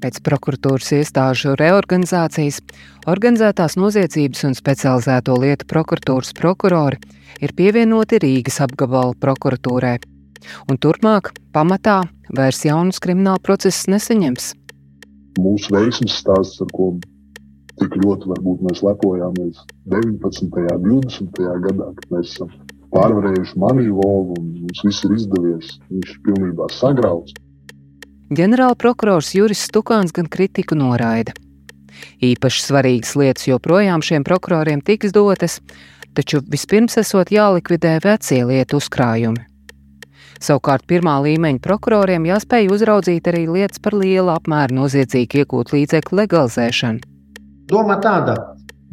Pēc prokuratūras iestāžu reorganizācijas organizētās noziedzības un specializēto lietu prokuratūras prokurori ir pievienoti Rīgas apgabala prokuratūrai, un turpmāk pamatā vairs jaunus kriminālu procesus nesaņems. Mūsu veiksmes stāsts, ar ko tik ļoti varbūt mēs lepojāmies 19. un 20. gadā, kad mēs esam pārvarējuši manīvu logu un mums viss ir izdevies, viņš ir pilnībā sagrauts. Ģenerālprokurors Juris Stukāns gan kritiku noraida. Īpaši svarīgas lietas joprojām šiem prokuroriem tiks dotas, taču vispirms esot jālikvidē vecie lietu uzkrājumi. Savukārt pirmā līmeņa prokuroriem jāspēj uzraudzīt arī lietas par lielu apmēru noziedzīgi iegūt līdzekļu legalizēšanu. Doma tāda,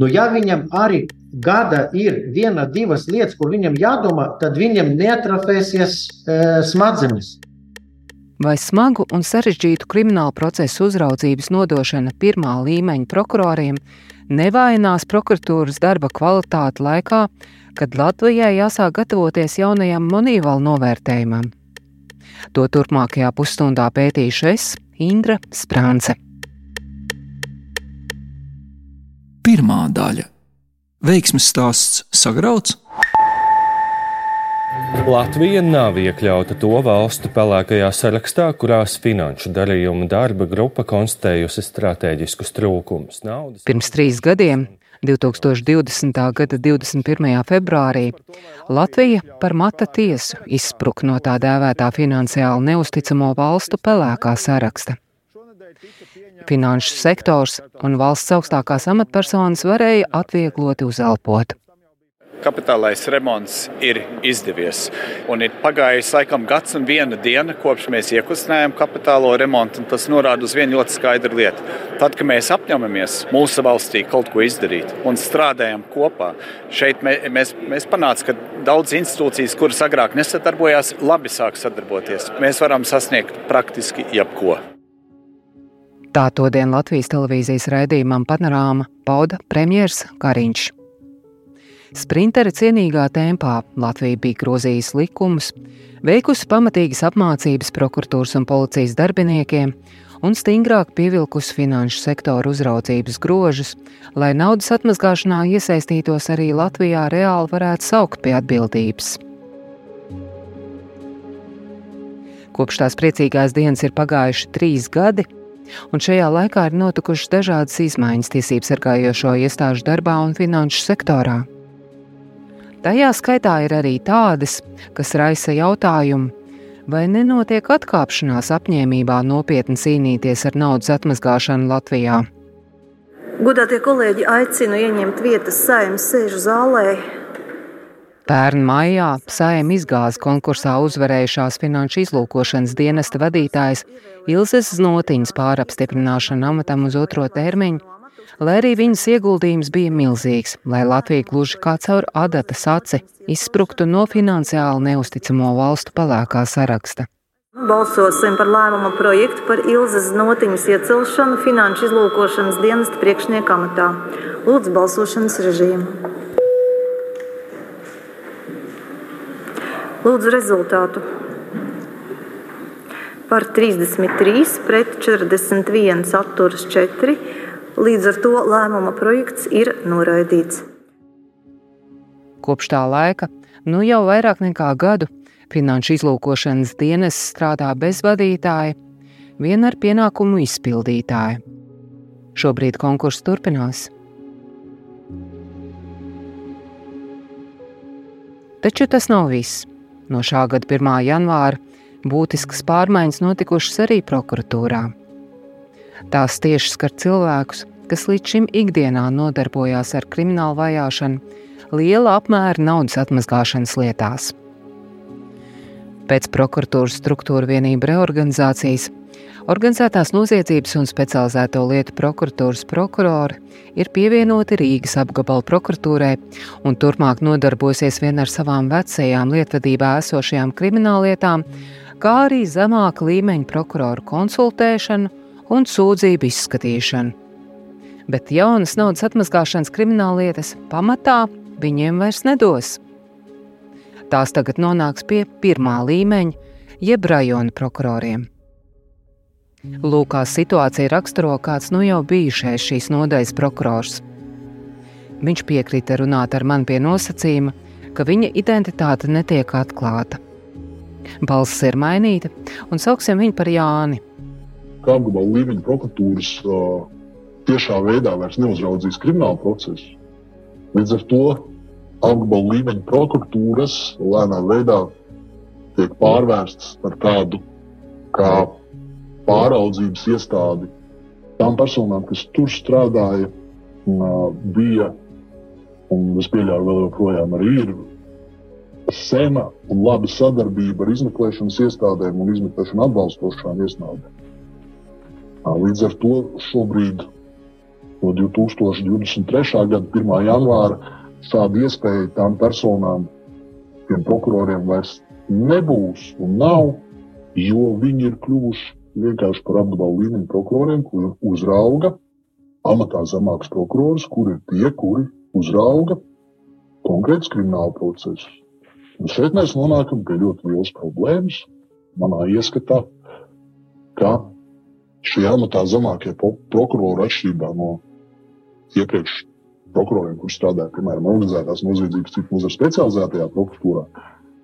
nu ja viņam arī gada ir viena, divas lietas, kur viņam jādomā, tad viņam neatrafēsies e, smadzenes vai smagu un sarežģītu kriminālu procesu uzraudzības nodošana pirmā līmeņa prokuroriem nevainās prokuratūras darba kvalitāti laikā, kad Latvijai jāsāk gatavoties jaunajam monīvalu novērtējumam. To turpmākajā pusstundā pētīšu es, Indra Sprānce. Pirmā daļa - veiksmes stāsts sagrauts Latvija nav iekļauta to valstu pelēkajā sarakstā, kurās finanšu darījuma darba grupa konstatējusi strateģiskus trūkumus. Naudas... Pirms trīs gadiem 2020. gada 21. februārī Latvija par mata tiesu izspruka no tā dēvētā finansiāli neusticamo valstu pelēkā saraksta. Finanšu sektors un valsts augstākās amatpersonas varēja atviegloti uzelpot kapitālais remonts ir izdevies. Un ir pagājis laikam gads un viena diena, kopš mēs iekustinājām kapitālo remontu. Tas norāda uz vienu ļoti skaidru lietu. Tad, kad mēs apņemamies mūsu valstī kaut ko izdarīt un strādājam kopā, šeit mēs, mēs panācām, ka daudz institūcijas, kuras agrāk nesadarbojās, labi sāk sadarboties. Mēs varam sasniegt praktiski jebko. Tā to dienu Latvijas televīzijas raidījumam Panorāma pauda premjerministrs Kariņš. Sprintera cienīgā tempā Latvija bija grozījusi likumus, veikusi pamatīgas apmācības prokuratūras un policijas darbiniekiem un stingrāk pievilkusi finanšu sektoru uzraudzības grožus, lai naudas atmazgāšanā iesaistītos arī Latvijā reāli varētu saukt pie atbildības. Kopš tās priecīgās dienas ir pagājuši trīs gadi, un šajā laikā ir notikušas dažādas izmaiņas tiesību sargājošo iestāžu darbā un finanšu sektorā. Tajā skaitā ir arī tādas, kas raisa jautājumu, vai nenotiek atkāpšanās apņēmībā nopietni cīnīties ar naudas atmazgāšanu Latvijā. Godātie kolēģi, aicinu ieņemt vietas saimnes sēžu zālē. Pērn maijā saimē izgāza konkursā uzvarējušās finanšu izlūkošanas dienesta vadītājs Ilzes Znotiņas pārapstiprināšanu amatam uz otro termiņu lai arī viņas ieguldījums bija milzīgs, lai Latvija gluži kā caur adatas aci izspruktu no finansiāli neusticamo valstu palēkā saraksta. Balsosim par lēmumu projektu par Ilzas notiņas iecelšanu finanšu izlūkošanas dienesta priekšnieka amatā. Lūdzu, balsošanas režīmu. Lūdzu, rezultātu. Par 33, pret 41, atturas 4 Līdz ar to lēmuma projekts ir noraidīts. Kopš tā laika, nu jau vairāk nekā gadu, Finanšu izlūkošanas dienas strādā bez vadītāja, vien ar pienākumu izpildītāju. Šobrīd konkurss turpinās. Taču tas nav viss. No šā gada 1. janvāra būtiskas pārmaiņas notikušas arī prokuratūrā. Tās tieši skar cilvēkus, kas līdz šim ikdienā nodarbojās ar kriminālu vajāšanu, liela apmēra naudas atmazgāšanas lietās. Pēc prokuratūras struktūra vienību reorganizācijas Organizētās noziedzības un specializēto lietu prokuratūras prokurori ir pievienoti Rīgas apgabala prokuratūrai un turpmāk nodarbosies vien ar savām vecajām lietvedībā esošajām krimināllietām, kā arī zemāka līmeņa prokuroru konsultēšanu un sūdzību izskatīšanu. Bet jaunas naudas atmazgāšanas krimināllietas pamatā viņiem vairs nedos. Tās tagad nonāks pie pirmā līmeņa, jeb rajona prokuroriem. Lūkā situācija raksturo kāds nu jau bijušais šīs nodaļas prokurors. Viņš piekrita runāt ar mani pie nosacījuma, ka viņa identitāte netiek atklāta. Balss ir mainīta, un sauksim viņu par Jāni. Kā apgabala līmeņa prokuratūras uh, tiešā veidā vairs neuzraudzīs kriminālu procesu. Līdz ar to apgabala līmeņa prokuratūras lēnā veidā tiek pārvērstas par tādu kā pāraudzības iestādi tām personām, kas tur strādāja, bija un es pieļauju, vēl joprojām ir sena un laba sadarbība ar izmeklēšanas iestādēm un izmeklēšanu atbalstošām iestādēm. Līdz ar to šobrīd, no 2023. gada 1. janvāra, šāda iespēja tām personām, tiem prokuroriem vairs nebūs un nav, jo viņi ir kļuvuši vienkārši par apgabalu līmeņa prokuroriem, kur uzrauga amatā zemāks prokurors, kur ir tie, kuri uzrauga konkrētus kriminālu procesus. Un šeit mēs nonākam pie ļoti lielas problēmas. Manā ieskatā, ka šie amatā zemākie prokurori atšķirībā no iepriekš prokuroriem, kurš strādāja piemēram organizētās noziedzības citu nozaru specializētajā prokuratūrā,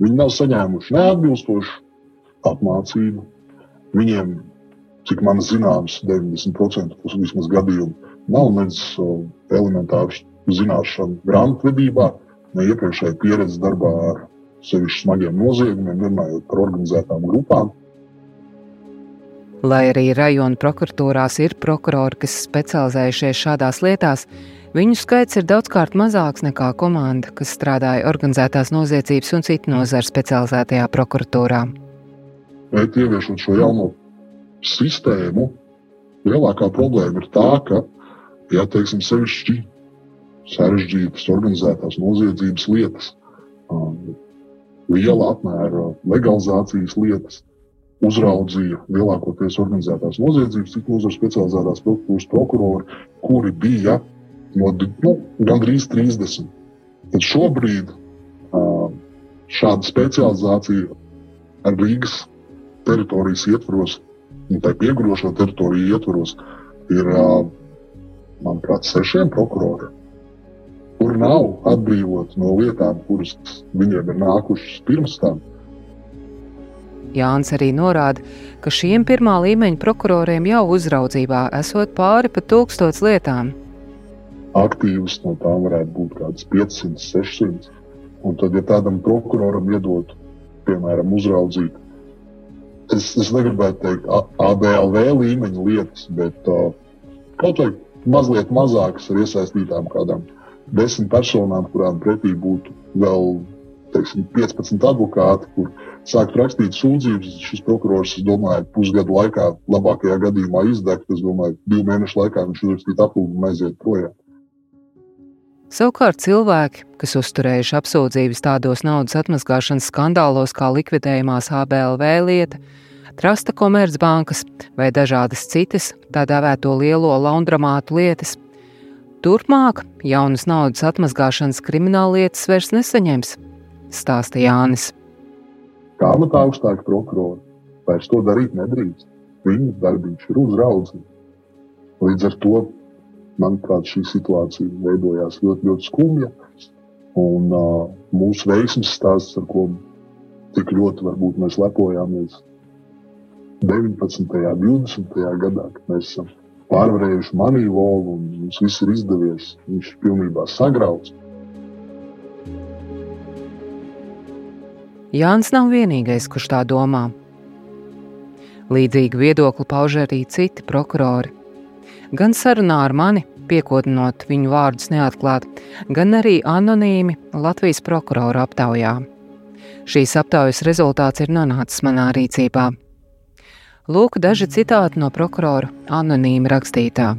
viņi nav saņēmuši neatbilstošu apmācību. Viņiem, cik man zināms, 90% vismaz gadījumu nav nedz elementārs zināšanu grāmatvedībā, ne iepriekšēja pieredze darbā ar sevišķi smagiem noziegumiem, runājot par organizētām grupām. Lai arī rajona prokuratūrās ir prokurori, kas specializējušies šādās lietās, viņu skaits ir daudzkārt mazāks nekā komanda, kas strādāja organizētās noziedzības un citu nozaru specializētajā prokuratūrā. Bet ieviešot šo jauno sistēmu, lielākā problēma ir tā, ka, ja teiksim, sevišķi sarežģītas organizētās noziedzības lietas, liela apmēra legalizācijas lietas, uzraudzīja lielākoties organizētās noziedzības, cik nozara specializētās prokuratūras prokurori, kuri bija no nu, gandrīz 30. Tad šobrīd šāda specializācija ar Rīgas teritorijas ietvaros, un tā piegurošo teritoriju ietvaros, ir, manuprāt, sešiem prokuroriem kuri nav atbrīvoti no lietām, kuras viņiem ir nākušas pirms tam. Jānis arī norāda, ka šiem pirmā līmeņa prokuroriem jau uzraudzībā esot pāri pa tūkstots lietām. Aktīvas no tām varētu būt kaut kādas 500, 600. Un tad, ja tādam prokuroram iedot, piemēram, uzraudzīt, es, es negribētu teikt ABLV līmeņa lietas, bet uh, kaut vai mazliet mazākas ar iesaistītām kādām desmit personām, kurām pretī būtu vēl teiksim, 15 advokāti, kur sākt rakstīt sūdzības. Šis prokurors, es domāju, pusgadu laikā, labākajā gadījumā izdegt. Es domāju, divu mēnešu laikā viņš uzrakstīt aplūgumu un aiziet projām. Savukārt cilvēki, kas uzturējuši apsūdzības tādos naudas atmazgāšanas skandālos kā likvidējumās ABLV lieta, Trasta komercbankas vai dažādas citas tā dēvēto lielo laundramātu lietas, Turpmāk jaunas naudas atmazgāšanas krimināllietas vairs nesaņems, stāsta Jānis. Kā amatā augstāka prokurora vairs to darīt nedrīkst. Viņas darbības ir uzraudzīta. Līdz ar to, manuprāt, šī situācija veidojās ļoti, ļoti skumja. Un uh, mūsu veiksmes stāsts, ar ko tik ļoti varbūt mēs lepojāmies 19. un 20. gadā, kad mēs esam pārvarējuši maniju volu un mums viss ir izdevies. Viņš ir pilnībā sagrauts. Jānis nav vienīgais, kurš tā domā. Līdzīgu viedokli pauž arī citi prokurori. Gan sarunā ar mani, piekodinot viņu vārdus neatklāt, gan arī anonīmi Latvijas prokuroru aptaujā. Šīs aptaujas rezultāts ir nonācis manā rīcībā. Lūk, daži citāti no prokurora anonīmi rakstītā.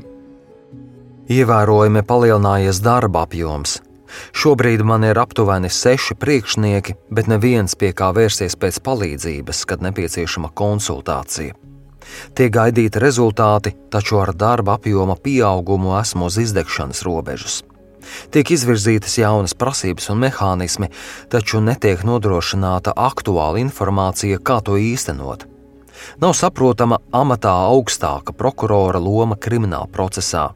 Ievērojami palielinājies darba apjoms. Šobrīd man ir aptuveni seši priekšnieki, bet neviens pie kā vērsties pēc palīdzības, kad nepieciešama konsultācija. Tiek gaidīti rezultāti, taču ar darba apjoma pieaugumu esmu uz izdegšanas robežas. Tiek izvirzītas jaunas prasības un mehānismi, taču netiek nodrošināta aktuāla informācija, kā to īstenot. Nav saprotama amatā augstāka prokurora loma krimināla procesā.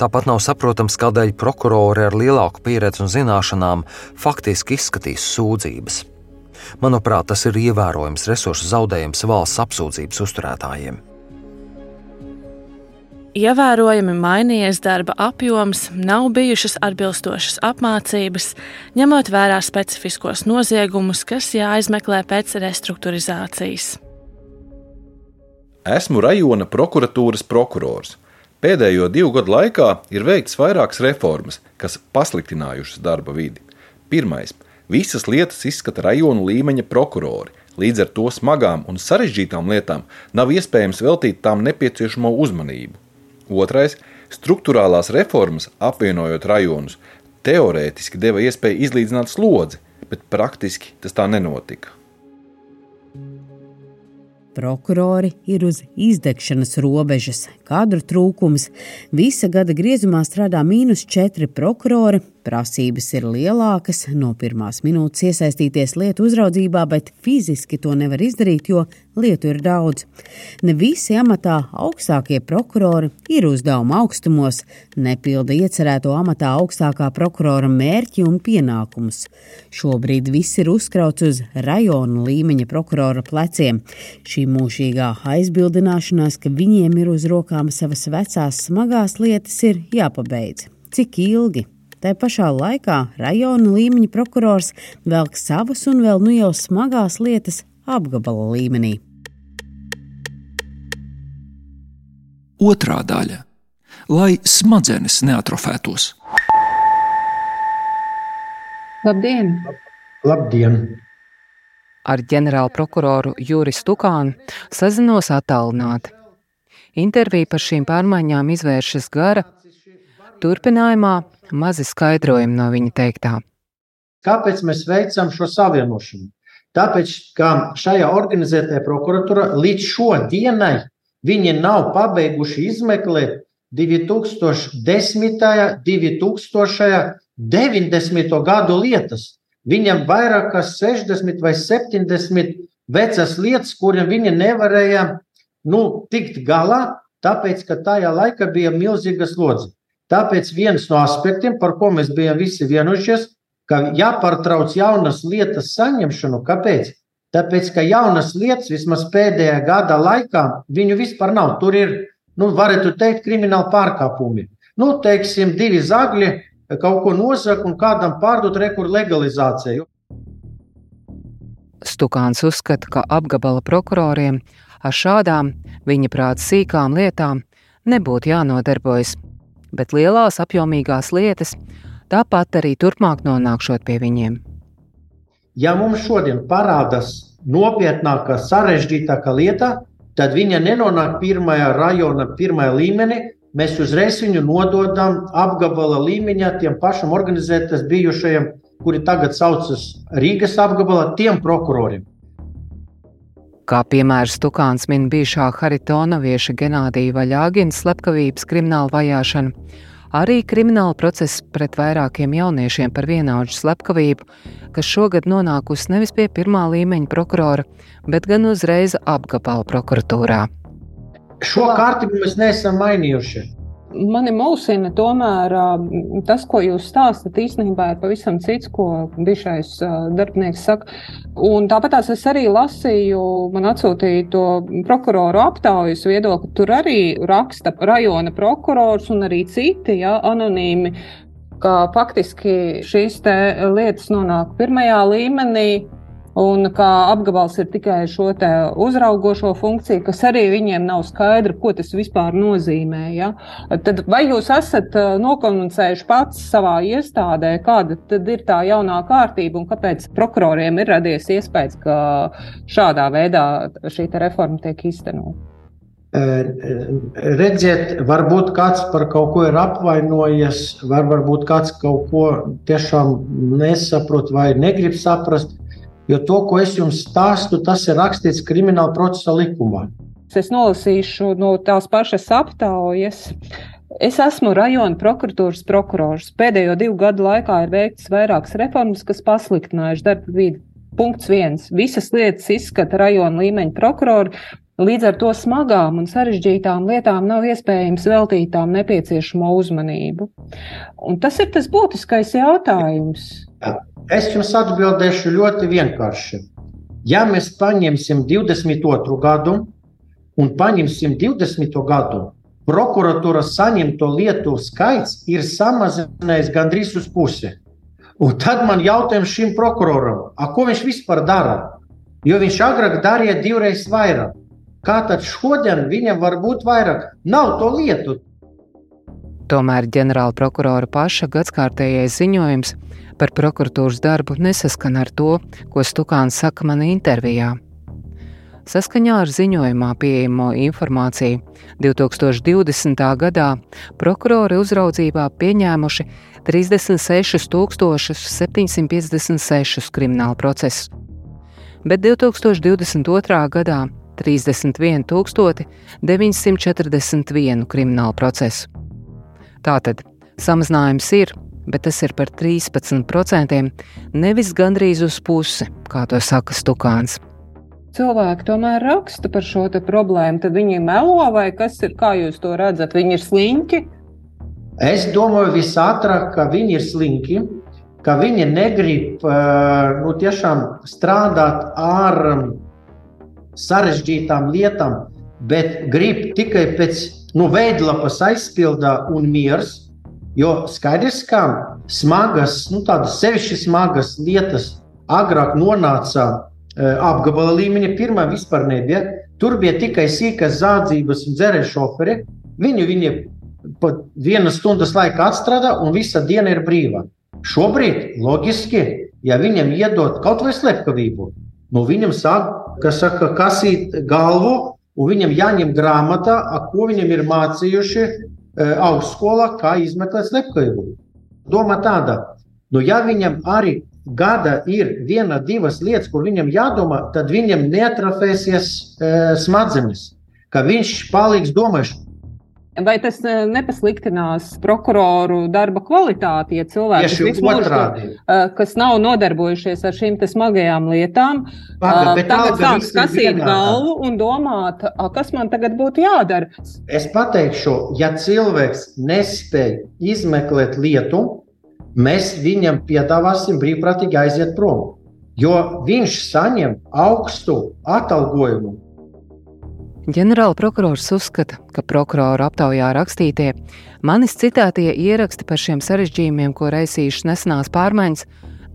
Tāpat nav saprotams, kādēļ prokurori ar lielāku pieredzi un zināšanām faktiski izskatīs sūdzības. Manuprāt, tas ir ievērojams resursu zaudējums valsts apsūdzības uzturētājiem. Ievērojami mainījies darba apjoms, nav bijušas atbilstošas apmācības, ņemot vērā specifiskos noziegumus, kas jāizmeklē pēc restruktūrizācijas. Esmu rajona prokuratūras prokurors. Pēdējo divu gadu laikā ir veikts vairākas reformas, kas pasliktinājušas darba vidi. Pirmais - visas lietas izskata rajonu līmeņa prokurori. Līdz ar to smagām un sarežģītām lietām nav iespējams veltīt tām nepieciešamo uzmanību. Otrais - struktūrālās reformas, apvienojot rajonus, teorētiski deva iespēju izlīdzināt slodzi, bet praktiski tas tā nenotika. Prokurori ir uz izdegšanas robežas, kadru trūkums. Visa gada griezumā strādā mīnus četri prokurori, Prasības ir lielākas, no pirmās minūtes iesaistīties lietu uzraudzībā, bet fiziski to nevar izdarīt, jo lietu ir daudz. Ne visi amatā augstākie prokurori ir uzdevuma augstumos, nepilda iecerēto amatā augstākā prokurora mērķi un pienākumus. Šobrīd viss ir uzkrauts uz rajona līmeņa prokurora pleciem. Šī mūžīgā aizbildināšanās, ka viņiem ir uz rokām savas vecās smagās lietas, ir jāpabeidz. Cik ilgi? Tā pašā laikā rajona līmeņa prokurors velk savas un vēl nu jau smagās lietas apgabala līmenī. Otra daļa - lai smadzenes neatrofētos. Labdien! Labdien! Ar ģenerālu prokuroru Juris Tukānu sazinos attālināti. Intervija par šīm pārmaiņām izvēršas gara. Turpinājumā mazi skaidrojumi no viņa teiktā. Kāpēc mēs veicam šo savienošanu? Tāpēc, ka šajā organizētajā prokuratūrā līdz šodienai viņi nav pabeiguši izmeklēt 2010. 2090. gadu lietas. Viņam vairāk kā 60 vai 70 vecas lietas, kuriem viņi nevarēja nu, tikt galā, tāpēc, ka tajā laikā bija milzīga slodze. Tāpēc viens no aspektiem, par ko mēs bijām visi vienojušies, ka jāpārtrauc jaunas lietas saņemšanu. Kāpēc? Tāpēc, ka jaunas lietas vismaz pēdējā gada laikā viņu vispār nav. Tur ir, nu, varētu teikt, krimināli pārkāpumi. Nu, teiksim, divi zagļi kaut ko nosaka un kādam pārdot rekursu legalizāciju. Stukāns uzskata, ka apgabala prokuroriem ar šādām, viņa prāta sīkām lietām nebūtu jānodarbojas, bet lielās apjomīgās lietas tāpat arī turpmāk nonākšot pie viņiem. Ja mums šodien parādās nopietnāka, sarežģītāka lieta, tad viņa nenonāk pirmajā rajona, pirmajā līmenī. Mēs uzreiz viņu nododam apgabala līmeņā tiem pašiem organizētas bijušajiem, kuri tagad saucas Rīgas apgabala, tiem prokuroriem. Kā piemērs Tukāns min bijušā Haritonavieša Genādija Vaļāgina slepkavības krimināla vajāšanu, arī krimināla process pret vairākiem jauniešiem par vienaudžu slepkavību, kas šogad nonākusi nevis pie pirmā līmeņa prokurora, bet gan uzreiz apgabala prokuratūrā. Šo kārtību mēs neesam mainījuši. Mani mulsina tomēr tas, ko jūs stāstat, īstenībā ir pavisam cits, ko bijušais darbinieks saka. Un tāpat es arī lasīju, man atsūtīja to prokuroru aptaujas viedokli. Tur arī raksta rajona prokurors un arī citi ja, anonīmi, ka faktiski šīs lietas nonāk pirmajā līmenī Un kā apgabals ir tikai šo uzraugošo funkciju, kas arī viņiem nav skaidra, ko tas vispār nozīmē. Ja? Tad vai jūs esat nokomunicējuši pats savā iestādē, kāda ir tā jaunā kārtība un kāpēc prokuroriem ir radies iespējas, ka šādā veidā šī reforma tiek īstenota? Redziet, varbūt kāds par kaut ko ir apvainojies, var, varbūt kāds kaut ko tiešām nesaprot vai negrib saprast. Jo to, ko es jums stāstu, tas ir rakstīts krimināla procesa likumā. Es nolasīšu no tās pašas aptaujas. Es esmu rajona prokuratūras prokurors. Pēdējo divu gadu laikā ir veikts vairākas reformas, kas pasliktinājuši darba vidi. Punkts viens. Visas lietas izskata rajona līmeņa prokurori, Līdz ar to smagām un sarežģītām lietām nav iespējams veltīt tām nepieciešamo uzmanību. Un tas ir tas būtiskais jautājums. Es jums atbildēšu ļoti vienkārši. Ja mēs paņemsim 22. gadu un paņemsim 20. gadu, prokuratūras saņemto lietu skaits ir samazinājies gandrīz uz pusi. Un tad man jautājums šim prokuroram, ko viņš vispār dara? Jo viņš agrāk darīja divreiz vairāk. Kā tad šodien viņam var būt vairāk? Nav to lietu. Tomēr ģenerāla prokurora paša gadskārtējais ziņojums par prokuratūras darbu nesaskan ar to, ko Stukāns saka manā intervijā. Saskaņā ar ziņojumā pieejamo informāciju 2020. gadā prokurori uzraudzībā pieņēmuši 36,756 kriminālu procesus, bet 2022. gadā 31,941 kriminālu procesu. Tātad samazinājums ir, bet tas ir par 13%, nevis gandrīz uz pusi, kā to saka Stukāns cilvēki tomēr raksta par šo problēmu, tad viņi melo vai kas ir, kā jūs to redzat, viņi ir sliņķi? Es domāju, visātrāk, ka viņi ir slinki, ka viņi negrib nu, tiešām strādāt ar sarežģītām lietām, bet grib tikai pēc nu, veidlapas aizpildā un miers. Jo skaidrs, ka smagas, nu, tādas sevišķi smagas lietas agrāk nonāca apgabala līmeņa. Pirmā vispār nebija. Tur bija tikai sīkas zādzības un dzērēju šoferi. Viņu viņi pat vienas stundas laikā atstrādā un visa diena ir brīva. Šobrīd, loģiski, ja viņam iedod kaut vai slepkavību, nu viņam sāk, kas saka, kasīt galvu, un viņam jāņem grāmatā, ko viņam ir mācījuši e, augstskolā, kā izmeklēt slepkavību. Doma tāda, nu ja viņam arī gada ir viena, divas lietas, kur viņam jādomā, tad viņam neatrafēsies e, smadzenes, ka viņš paliks domāšs. Vai tas e, nepasliktinās prokuroru darba kvalitāti, ja cilvēki mūžu, e, kas nav nodarbojušies ar šīm smagajām lietām, Paga, e, tagad sāk skasīt galvu un domāt, kas man tagad būtu jādara? Es pateikšu, ja cilvēks nespēj izmeklēt lietu, mēs viņam piedāvāsim brīvprātīgi aiziet prom. Jo viņš saņem augstu atalgojumu. Ģenerāla prokurors uzskata, ka prokurora aptaujā rakstītie manis citētie ieraksti par šiem sarežģījumiem, ko raisījušas nesenās pārmaiņas,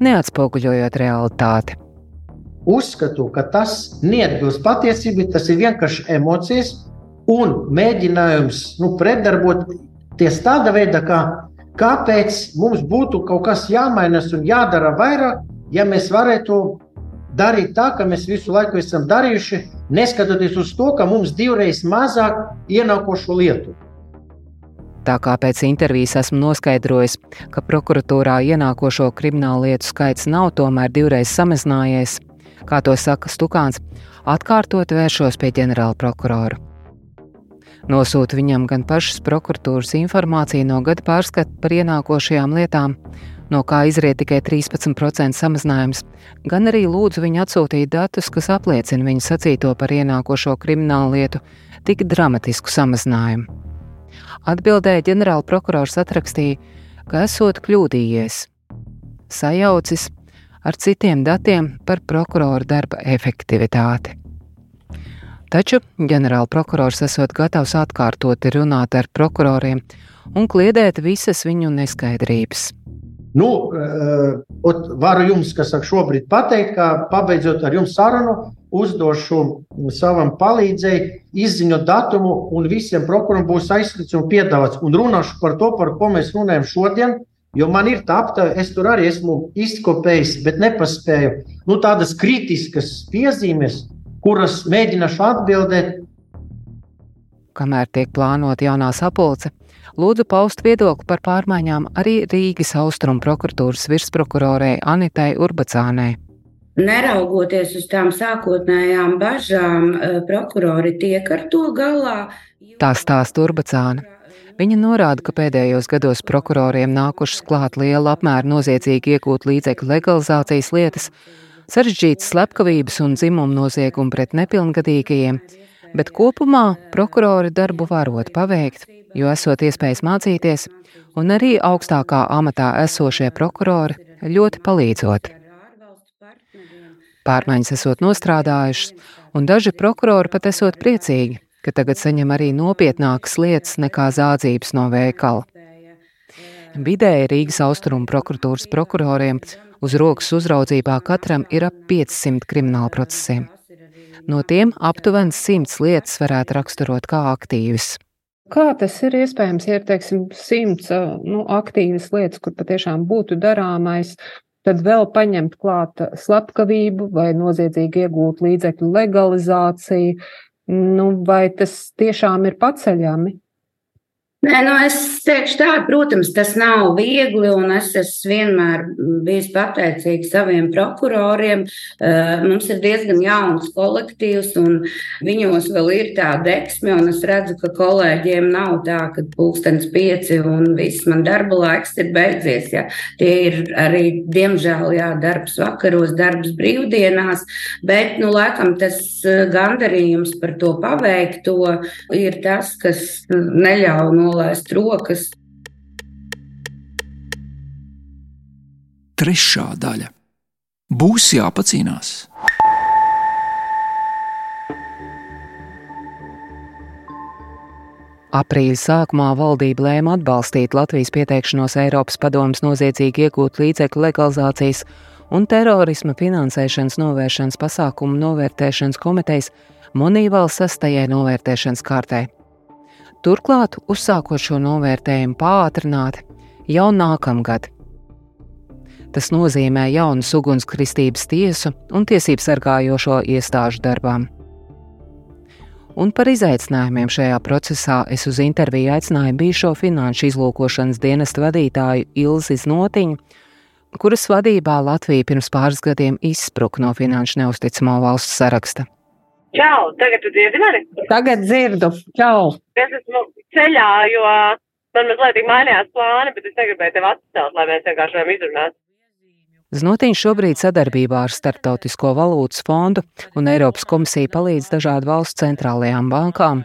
neatspoguļojot realitāti. Uzskatu, ka tas neatbilst patiesībai, tas ir vienkārši emocijas un mēģinājums nu, pretdarboties tādā veidā, kā Kāpēc mums būtu kaut kas jāmainās un jādara vairāk, ja mēs varētu darīt tā, kā mēs visu laiku esam darījuši, neskatoties uz to, ka mums divreiz mazāk ienākošu lietu? Tā kā pēc intervijas esmu noskaidrojis, ka prokuratūrā ienākošo kriminālu lietu skaits nav tomēr divreiz samazinājies, kā to saka Stukāns, atkārtot vēršos pie ģenerāla prokurora nosūta viņam gan pašas prokuratūras informāciju no gada pārskata par ienākošajām lietām, no kā izriet tikai 13% samazinājums, gan arī lūdzu viņu atsūtīt datus, kas apliecina viņa sacīto par ienākošo kriminālu lietu tik dramatisku samazinājumu. Atbildēja ģenerāla prokurors atrakstīja, ka esot kļūdījies, sajaucis ar citiem datiem par prokurora darba efektivitāti. Taču ģenerāla prokurors esot gatavs atkārtoti runāt ar prokuroriem un kliedēt visas viņu neskaidrības. Nu, uh, varu jums, kas saka, šobrīd pateikt, ka pabeidzot ar jums sarunu, uzdošu savam palīdzēji, izziņot datumu, un visiem prokuroriem būs aizskrits un piedāvāts. Un runāšu par to, par ko mēs runājam šodien, jo man ir tā aptaujā, es tur arī esmu izkopējis, bet nepaspēju. Nu, tādas kritiskas piezīmes, kuras mēģināšu atbildēt. Kamēr tiek plānota jaunā sapulce, lūdzu paust viedokli par pārmaiņām arī Rīgas austrumu prokuratūras virsprokurorei Anitai Urbacānei. Neraugoties uz tām sākotnējām bažām, eh, prokurori tiek ar to galā. Tā stāsta Urbacāna. Viņa norāda, ka pēdējos gados prokuroriem nākušas klāt liela apmēra noziedzīgi iegūt līdzekļu legalizācijas lietas, sarežģītas slepkavības un dzimumu noziegumu pret nepilngadīgajiem, Bet kopumā prokurori darbu varot paveikt, jo esot iespējas mācīties, un arī augstākā amatā esošie prokurori ļoti palīdzot. Pārmaiņas esot nostrādājušas, un daži prokurori pat esot priecīgi, ka tagad saņem arī nopietnākas lietas nekā zādzības no veikala. Vidēji Rīgas austrumu prokuratūras prokuroriem uz rokas uzraudzībā katram ir ap 500 krimināla procesiem. No tiem aptuveni 100 lietas varētu raksturot kā aktīvas. Kā tas ir iespējams, ja ir teiksim, simts nu, aktīvas lietas, kur patiešām būtu darāmais, tad vēl paņemt klāt slepkavību vai noziedzīgi iegūt līdzekļu legalizāciju, nu, vai tas tiešām ir paceļami? Nē, nu es teikšu tā, protams, tas nav viegli, un es esmu vienmēr bijis pateicīgs saviem prokuroriem. Eh, mums ir diezgan jauns kolektīvs, un viņos vēl ir tā deksme, un es redzu, ka kolēģiem nav tā, ka pulkstens pieci un viss man darba laiks ir beidzies. Ja. Tie ir arī, diemžēl, jā, darbs vakaros, darbs brīvdienās, bet, nu, laikam tas eh, gandarījums par to paveikto ir tas, kas neļauj no nolaist rokas. Trešā daļa - būs jāpacīnās. Aprīļa sākumā valdība lēma atbalstīt Latvijas pieteikšanos Eiropas padomus noziedzīgi iegūt līdzekļu legalizācijas un terorisma finansēšanas novēršanas pasākumu novērtēšanas komitejas Monīvāla sastajai novērtēšanas kārtai. Turklāt, uzsākot šo novērtējumu pātrināt jau nākamgad. Tas nozīmē jaunas ugunskristības tiesu un tiesību sargājošo iestāžu darbām. Un par izaicinājumiem šajā procesā es uz interviju aicināju bijušo finanšu izlūkošanas dienestu vadītāju Ilzi Znotiņu, kuras vadībā Latvija pirms pāris gadiem izspruka no finanšu neusticamo valstu saraksta. Čau, tagad tu dzirdi mani? Tagad dzirdu. Čau. Es esmu ceļā, jo man mazliet mainījās plāni, bet es negribēju tevi atcelt, lai mēs vienkārši varam izrunāt. Znotiņš šobrīd sadarbībā ar Startautisko valūtas fondu un Eiropas komisiju palīdz dažādu valstu centrālajām bankām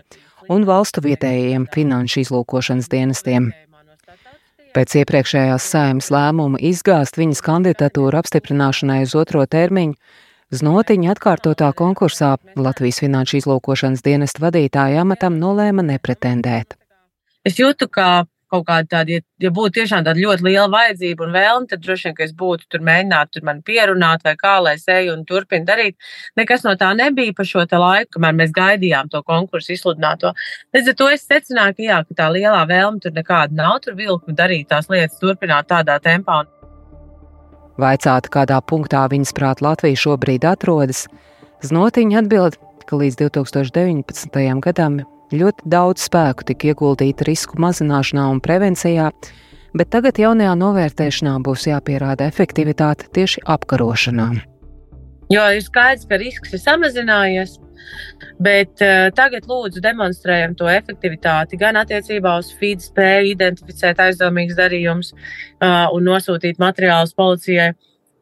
un valstu vietējiem finanšu izlūkošanas dienestiem. Pēc iepriekšējās saimas lēmuma izgāzt viņas kandidatūru apstiprināšanai uz otro termiņu, Znotiņa atkārtotā konkursā Latvijas finanšu izlūkošanas dienesta vadītāja amatam nolēma nepretendēt. Es jūtu, ka kaut kāda tāda, ja, ja būtu tiešām tāda ļoti liela vajadzība un vēlme, tad droši vien, ka es būtu tur mēģināt tur mani pierunāt vai kā, lai es eju un turpinu darīt. Nekas no tā nebija pa šo laiku, kamēr mēs gaidījām to konkursu izsludināto. Līdz ar to es secināju, ka jā, ka tā lielā vēlme tur nekāda nav, tur vilkme darīt tās lietas, turpināt tādā tempā. Vaicāta, kādā punktā viņas prāt Latvija šobrīd atrodas, Znotiņa atbild, ka līdz 2019. gadam ļoti daudz spēku tika ieguldīta risku mazināšanā un prevencijā, bet tagad jaunajā novērtēšanā būs jāpierāda efektivitāte tieši apkarošanā. Jo ir skaidrs, ka risks ir samazinājies, Bet uh, tagad lūdzu demonstrējam to efektivitāti gan attiecībā uz feed spēju identificēt aizdomīgus darījumus uh, un nosūtīt materiālus policijai,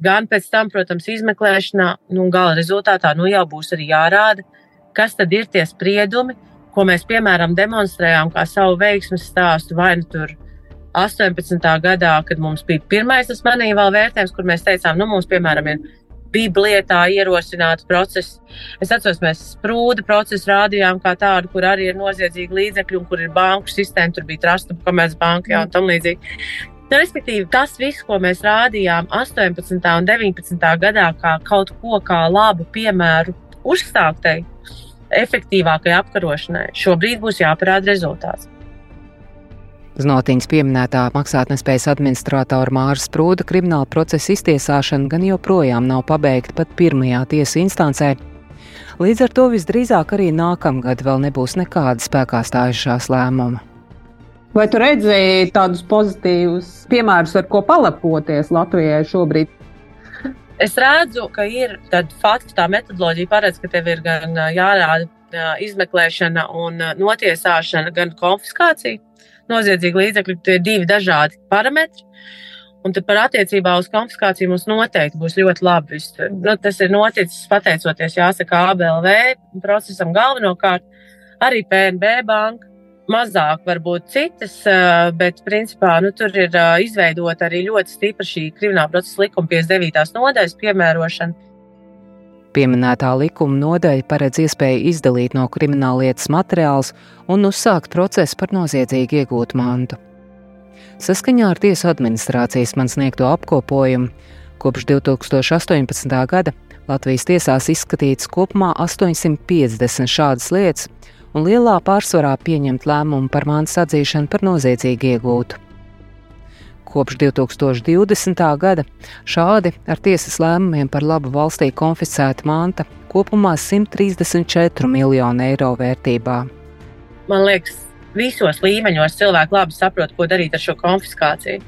gan pēc tam, protams, izmeklēšanā. Nu, gala rezultātā nu, jau būs arī jārāda, kas tad ir tie spriedumi, ko mēs, piemēram, demonstrējām kā savu veiksmes stāstu vai nu tur 18. gadā, kad mums bija pirmais tas manī vēl vērtējums, kur mēs teicām, nu, mums, piemēram, ir bija lietā ierosināts process. Es atceros, mēs sprūda procesu rādījām kā tādu, kur arī ir noziedzīgi līdzekļi un kur ir banku sistēma, tur bija trasta, komercbanka jā, un tam līdzīgi. Nu, respektīvi, tas viss, ko mēs rādījām 18. un 19. gadā, kā kaut ko kā labu piemēru uzsāktai, efektīvākai apkarošanai, šobrīd būs jāparāda rezultāts. Znotiņas pieminētā maksātnespējas administratora Māra Sprūda krimināla procesa iztiesāšana gan joprojām nav pabeigta pat pirmajā tiesas instancē. Līdz ar to visdrīzāk arī nākamgad vēl nebūs nekāda spēkā stājušās lēmuma. Vai tu redzēji tādus pozitīvus piemērus, ar ko palepoties Latvijai šobrīd? Es redzu, ka ir tāda fakta, tā metodoloģija paredz, ka tev ir gan jārāda izmeklēšana un notiesāšana, gan konfiskācija noziedzīgu līdzekļu. Tie ir divi dažādi parametri. Un par attiecībā uz konfiskāciju mums noteikti būs ļoti labi. Nu, tas ir noticis pateicoties, jāsaka, ABLV procesam galvenokārt, arī PNB banka. Mazāk varbūt citas, bet principā nu, tur ir izveidota arī ļoti stipra šī krimināla procesa likuma 59. nodaļas piemērošana. Pieminētā likuma nodaļa paredz iespēju izdalīt no krimināllietas materiālus un uzsākt procesu par noziedzīgi iegūtu mantu. Saskaņā ar tiesu administrācijas man sniegto apkopojumu, kopš 2018. gada Latvijas tiesās izskatīts kopumā 850 šādas lietas, un lielā pārsvarā pieņemt lēmumu par mānas atzīšanu par noziedzīgi iegūtu. Kopš 2020. gada šādi ar tiesas lēmumiem par labu valstī konfiscēta manta kopumā 134 miljonu eiro vērtībā. Man liekas, visos līmeņos cilvēki labi saprot, ko darīt ar šo konfiskāciju.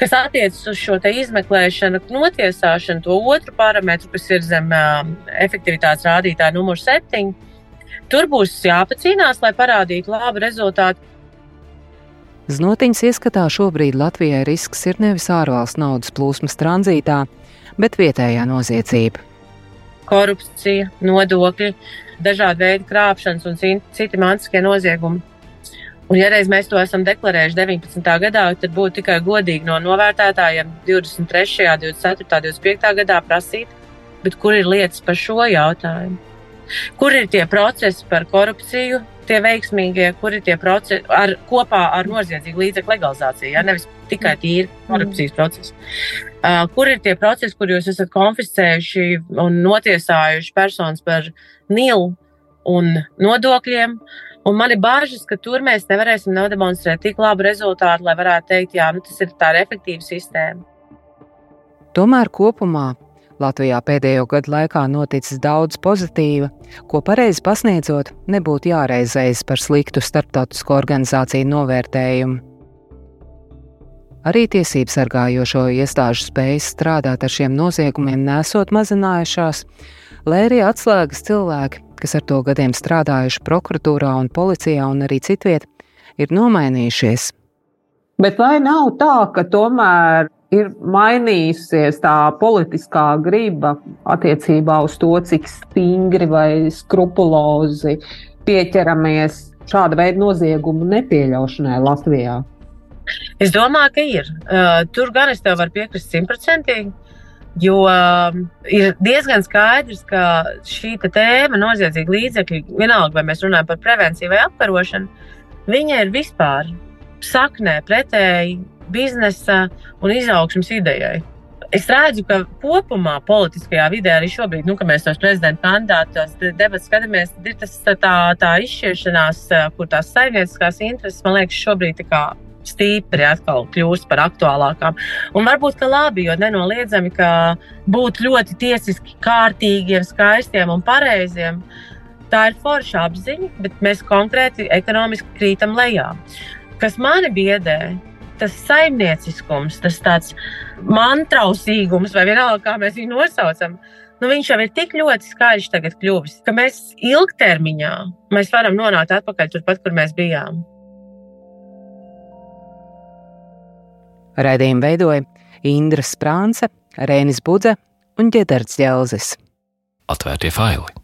Kas attiecas uz šo izmeklēšanu, notiesāšanu, to otru parametru, kas ir zem uh, efektivitātes rādītāja numur 7, tur būs jāpacīnās, lai parādītu labu rezultātu. Znotiņas ieskatā šobrīd Latvijai risks ir nevis ārvalstu naudas plūsmas tranzītā, bet vietējā noziedzība. Korupcija, nodokļi, dažādi veidi krāpšanas un citi mantiskie noziegumi. Un, ja reiz mēs to esam deklarējuši 19. gadā, tad būtu tikai godīgi no novērtētājiem 23., 24., 25. gadā prasīt, kur ir lietas par šo jautājumu. Kur ir tie procesi par korupciju, tie veiksmīgie, kur ir tie procesi ar, kopā ar noziedzīgu līdzekļu legalizāciju, ja nevis tikai tīri korupcijas procesi. Uh, kur ir tie procesi, kur jūs esat konfiscējuši un notiesājuši personas par nilu un nodokļiem? Un man ir bažas, ka tur mēs nevarēsim nodemonstrēt tik labu rezultātu, lai varētu teikt, jā, nu, tas ir tā efektīva sistēma. Tomēr kopumā Latvijā pēdējo gadu laikā noticis daudz pozitīva, ko pareizi pasniedzot, nebūtu jāreizējas par sliktu starptautisko organizāciju novērtējumu. Arī tiesību sargājošo iestāžu spējas strādāt ar šiem noziegumiem nesot mazinājušās, lai arī atslēgas cilvēki, kas ar to gadiem strādājuši prokuratūrā un policijā un arī citviet, ir nomainījušies. Bet vai nav tā, ka tomēr ir mainījusies tā politiskā griba attiecībā uz to, cik stingri vai skrupulozi pieķeramies šāda veida noziegumu nepieļaušanai Latvijā? Es domāju, ka ir. Uh, tur gan es tev varu piekrist simtprocentīgi. Jo um, ir diezgan skaidrs, ka šī tēma, noziedzīga līdzekļa, vienalga vai mēs runājam par prevenciju vai apkarošanu, viņa ir vispār saknē pretēji biznesa un izaugsmas idejai. Es redzu, ka kopumā politiskajā vidē arī šobrīd, nu, kad mēs tos prezidenta kandidātus debatas skatāmies, ir tas, tā, tā izšķiršanās, kur tās saimnieciskās intereses, man liekas, šobrīd stipri atkal kļūst par aktuālākām. Un varbūt ka labi, jo nenoliedzami, ka būt ļoti tiesiski kārtīgiem, skaistiem un pareiziem. Tā ir forša apziņa, bet mēs konkrēti ekonomiski krītam lejā. Kas mani biedē, tas saimnieciskums, tas tāds mantrausīgums, vai vienalga, kā mēs viņu nosaucam, nu, viņš jau ir tik ļoti skaļš tagad kļuvis, ka mēs ilgtermiņā mēs varam nonākt atpakaļ turpat, kur mēs bijām. Raidījumu veidoja Indra Sprānce, Rēnis Budze un Ģedards Jelzis. Atvērtie faili!